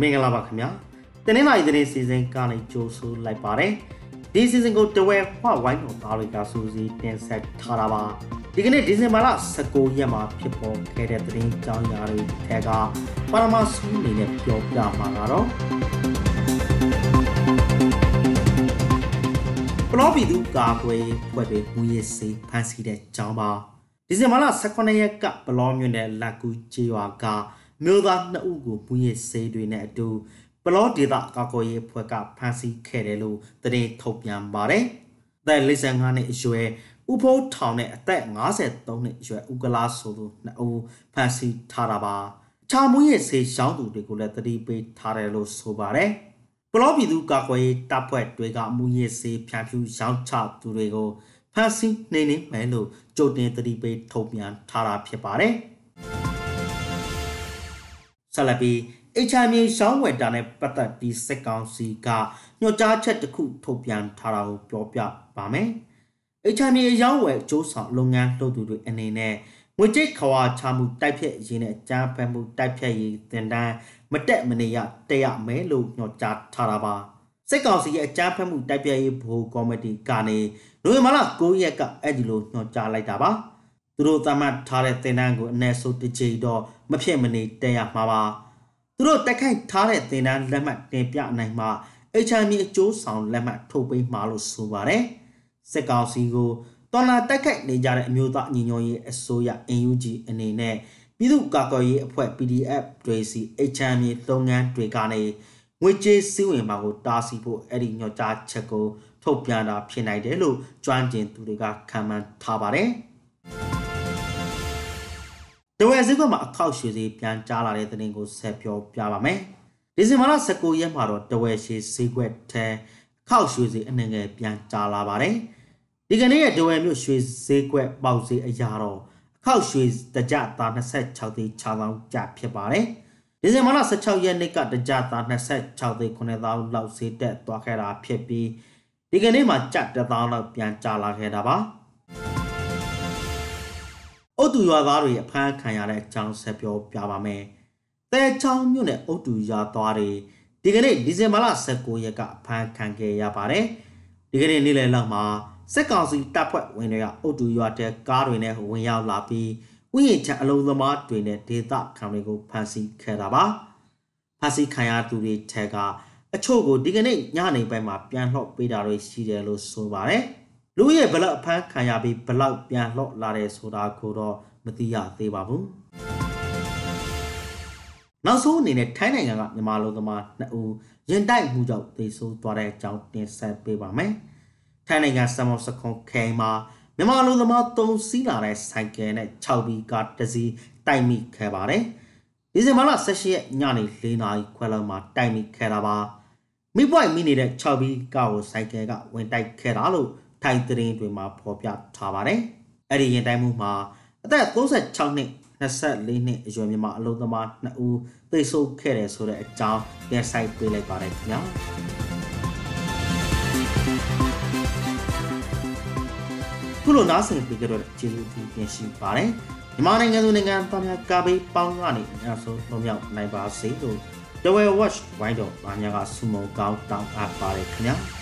မင်္ဂလာပါခင်ဗျာတနင်္လာရီသတင်းစီစဉ်ကနေကြိုဆိုလိုက်ပါတယ်ဒီစီစဉ်ကိုတဝဲဖွဝိုင်းတော်သားတွေကစူးစီးတင်ဆက်ထားတာပါဒီကနေ့ဒီဇင်ဘာလ19ရက်မှာဖြစ်ပေါ်ခဲ့တဲ့သတင်းကြောင်းရာတွေထဲကပါရမဆူးအနေနဲ့ပြောပြမှာကတော့ပလောပီသူကာကွယ်ဖွဲ့တွေမူရစေးဖန်ဆီးတဲ့ကြောင်းပါဒီဇင်ဘာလ18ရက်ကပလောမြို့နယ်လက်ကူကျေးရွာက မြို့သား2ဦးကိုမူရစေးတွေနဲ့အတူပလောဒေတာကာကွယ်ရေးဖွဲ့ကဖမ်းဆီးခဲ့တယ်လို့သတင်းထုတ်ပြန်ပါတယ်။သက်55နှစ်အရွယ်ဥဖိုးထောင်နဲ့အသက်53နှစ်အရွယ်ဥကလာဆိုသူ2ဦးဖမ်းဆီးထားတာပါ။ချာမူရဲ့ဆေးရှောင်းသူတွေကိုလည်းတတိပေးထားတယ်လို့ဆိုပါတယ်။ပလောပြည်သူကာကွယ်ရေးတပ်ဖွဲ့တွေကမူရဲ့ဆေးဖြန့်ဖြူးရောင်းချသူတွေကိုဖမ်းဆီးနှိမ်နင်းမယ်လို့ကြိုတင်တတိပေးထုတ်ပြန်ထားတာဖြစ်ပါတယ်။ ဆက်လက်ပြီး HMA ရှောင်းဝယ်တာနဲ့ပတ်သက်ပြီးစက်ကောင်စီကညွှန်ကြားချက်တစ်ခုထုတ်ပြန်ထားတာကိုပြောပြပါမယ်။ HMA ရောင်းဝယ်စ조사လုပ်ငန်းလုပ်သူတွေအနေနဲ့ငွေကြေးခွာချမှုတိုက်ဖြတ်ရေးနဲ့ကြားဖက်မှုတိုက်ဖြတ်ရေးတင်တန်းမတက်မနေရတက်ရမယ်လို့ညွှန်ကြားထားတာပါ။စစ်ကောင်စီရဲ့အကြမ်းဖက်မှုတိုက်ပြရေးဘိုးကော်မတီကနေနိုဝင်ဘာလ9ရက်ကအဲ့ဒီလိုညွှန်ကြားလိုက်တာပါ။သူ တို့သတ်မှတ်ထားတဲ့တင်တန်းကိုအ ਨੇ ဆိုတစ်ချိန်တော့မဖြစ်မနေတက်ရမှာပါ။သူတို့တက်ခိုက်ထားတဲ့သင်တန်းလက်မှတ်တင်ပြနိုင်မှ HMI အကျိုးဆောင်လက်မှတ်ထုတ်ပေးမှာလို့ဆိုပါတယ်စစ်ကောင်စီကိုတော်လာတက်ခိုက်နေကြတဲ့အမျိုးသားညီညွတ်ရေးအစိုးရ NUG အနေနဲ့ပြည်သူ့ကာကွယ်ရေးအဖွဲ့ PDF တွေစီ HMI လုပ်ငန်းတွေကနေငွေကြေးစည်းဝင်မှာကိုတားဆီးဖို့အဲ့ဒီညွှန်ကြားချက်ကိုထုတ်ပြန်တာဖြစ်နိုင်တယ်လို့ကျွမ်းကျင်သူတွေကခံမှန်းထားပါတယ်။ တဝဲစည်းကမှာအခောက်ရွှေစီပြန်ကြားလာတဲ့သတင်းကိုဆက်ပြောပြပါမယ်။ဒီဇင်ဘာလ19ရက်မှာတော့တဝဲရှိဈေးကွက်ထဲအခောက်ရွှေစီအနှငယ်ပြန်ကြားလာပါတယ်။ဒီကနေ့ရဲ့တဝဲမြို့ရွှေဈေးကွက်ပေါက်ဈေးအရာတော့အခောက်ရွှေတကြသား26သိန်း6သောင်းကျဖြစ်ပါတယ်။ဒီဇင်ဘာလ16ရက်နေ့ကတကြသား26သိန်း9သောင်းလောက်ဈေးတက်သွားခဲ့တာဖြစ်ပြီးဒီကနေ့မှာကျပ်1000လောက်ပြန်ကျလာခဲ့တာပါ။အု တ်တူရွာသားတွေအဖမ်းခံရတဲ့အကြောင်းဆက်ပြောပြပါမယ်။တဲချောင်းမြို့နယ်အုတ်တူရွာသားတွေဒီကနေ့ဒီဇင်ဘာလ19ရက်ကအဖမ်းခံခဲ့ရပါတယ်။ဒီကနေ့နေ့လယ်လောက်မှာစက်ကောင်စီတပ်ဖွဲ့ဝင်တွေကအုတ်တူရွာတဲကားတွေနဲ့ဝင်ရောက်လာပြီးဥယျာဉ်ချအလုံးသမားတွေနဲ့ဒေသခံတွေကိုဖမ်းဆီးခဲ့တာပါ။ဖမ်းဆီးခံရသူတွေထဲကအချို့ကိုဒီကနေ့ညနေပိုင်းမှာပြန်လှော့ပေးတာတွေရှိတယ်လို့ဆိုပါတယ်။ လူရဲ့ဘလောက်အဖမ်းခံရပြီးဘလောက်ပြန်လှော့လာတယ်ဆိုတာကိုတော့မသိရသေးပါဘူးနောက်ဆုံးအနေနဲ့ထိုင်းနိုင်ငံကမြန်မာလူသမား2ဦးရင်တိုက်မှုကြောင့်သေဆုံးသွားတဲ့အကြောင်းတင်ဆက်ပေးပါမယ်ထိုင်းနိုင်ငံစမော့စခွန်ခဲမှာမြန်မာလူသမား3စီးလာတဲ့ဆိုင်ကယ်နဲ့6ဘီကားတစ်စီးတိုက်မိခဲ့ပါတယ်ဒီဇင်ဘာလ18ရက်ညနေ4နာရီခွဲလောက်မှာတိုက်မိခဲ့တာပါမိပွိုင်မိနေတဲ့6ဘီကားကိုဆိုင်ကယ်ကဝင်တိုက်ခဲ့တာလို့ ထိုင်သတင်းတွေမှာဖော်ပြထားပါတယ်။အဲ့ဒီရင်တိုင်းမှုမှာအသက်36နှစ်24နှစ်အရွယ်မြန်မာအလုံးသမား2ဦးသေဆုံးခဲ့တယ်ဆိုတဲ့အကြောင်းပြန်ဆိုင်ပေးလိုက်ပါတယ်ခင်ဗျာ။ခုလိုနားဆင်ပေးကြတော့ကျေးဇူးတင်ပြင်ရှိပါတယ်။မြန်မာနိုင်ငံသူနိုင်ငံသားများကာဘေးပေါင်းကနေအများဆုံးလုံးမြောက်နိုင်ပါစေလို့ The Well Watch ဝိုင်းတော်ဘာများကဆုမွန်ကောင်းတောင်းအပ်ပါတယ်ခင်ဗျာ။